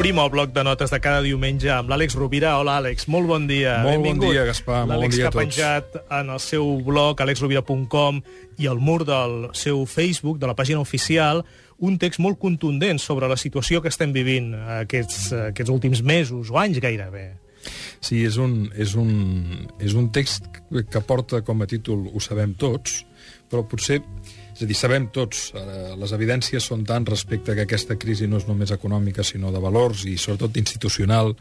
Obrim el bloc de notes de cada diumenge amb l'Àlex Rovira. Hola, Àlex, molt bon dia. Molt bon Benvingut. dia, Gaspar, molt bon L'Àlex dia que a ha tots. penjat en el seu blog alexrovira.com i al mur del seu Facebook, de la pàgina oficial, un text molt contundent sobre la situació que estem vivint aquests, aquests últims mesos o anys gairebé. Sí, és un, és, un, és un text que porta com a títol Ho sabem tots, però potser... És a dir, sabem tots, les evidències són tant respecte que aquesta crisi no és només econòmica, sinó de valors i sobretot institucional,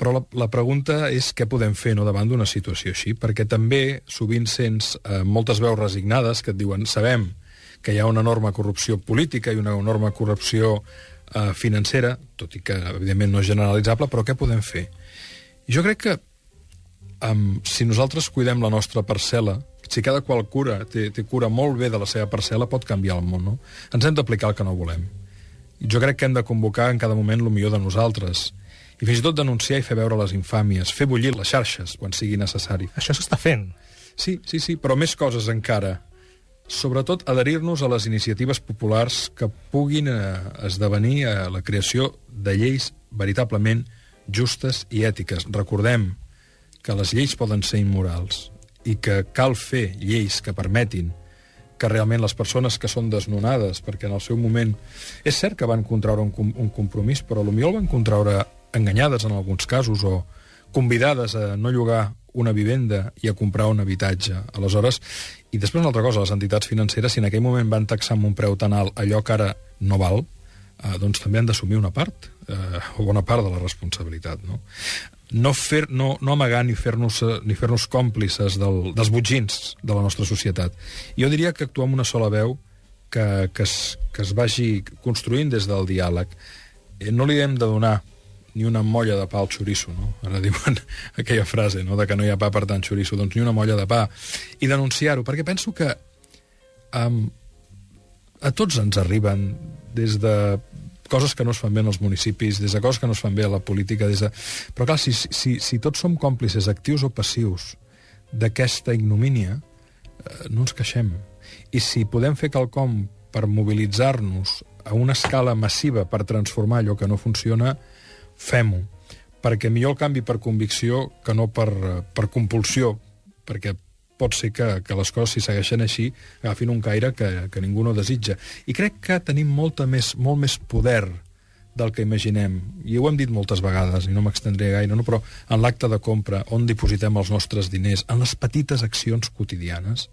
però la, la pregunta és què podem fer no, davant d'una situació així, perquè també sovint sents eh, moltes veus resignades que et diuen sabem que hi ha una enorme corrupció política i una enorme corrupció eh, financera, tot i que evidentment no és generalitzable, però què podem fer? Jo crec que um, si nosaltres cuidem la nostra parcel·la, si cada qual cura, té, té cura molt bé de la seva parcel·la, pot canviar el món, no? Ens hem d'aplicar el que no volem. Jo crec que hem de convocar en cada moment el millor de nosaltres i fins i tot denunciar i fer veure les infàmies, fer bullir les xarxes quan sigui necessari. Això s'està fent. Sí, sí, sí, però més coses encara. Sobretot adherir-nos a les iniciatives populars que puguin eh, esdevenir a la creació de lleis veritablement justes i ètiques. Recordem que les lleis poden ser immorals i que cal fer lleis que permetin que realment les persones que són desnonades, perquè en el seu moment... És cert que van contraure un, com- un compromís, però potser el van contraure enganyades en alguns casos o convidades a no llogar una vivenda i a comprar un habitatge. Aleshores, i després una altra cosa, les entitats financeres, si en aquell moment van taxar amb un preu tan alt allò que ara no val, eh, doncs també han d'assumir una part, eh, o bona part de la responsabilitat. No, no, fer, no, no amagar ni fer-nos eh, ni fer-nos còmplices del, dels butgins de la nostra societat. Jo diria que actuar amb una sola veu que, que, es, que es vagi construint des del diàleg. Eh, no li hem de donar ni una molla de pa al xoriço, no? Ara diuen aquella frase, no?, de que no hi ha pa per tant xoriço, doncs ni una molla de pa. I denunciar-ho, perquè penso que um, a tots ens arriben des de coses que no es fan bé en els municipis, des de coses que no es fan bé a la política, des de... però clar, si, si, si tots som còmplices, actius o passius, d'aquesta ignomínia, eh, no ens queixem. I si podem fer quelcom per mobilitzar-nos a una escala massiva per transformar allò que no funciona, fem-ho. Perquè millor el canvi per convicció que no per, eh, per compulsió, perquè pot ser que, que les coses, si segueixen així, agafin un caire que, que ningú no desitja. I crec que tenim molta més, molt més poder del que imaginem. I ho hem dit moltes vegades, i no m'extendré gaire, no? però en l'acte de compra, on dipositem els nostres diners, en les petites accions quotidianes,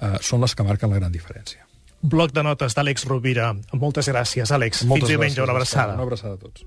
eh, són les que marquen la gran diferència. Bloc de notes d'Àlex Rovira. Moltes gràcies, Àlex. Moltes Fins diumenge, una abraçada. Una abraçada a tots.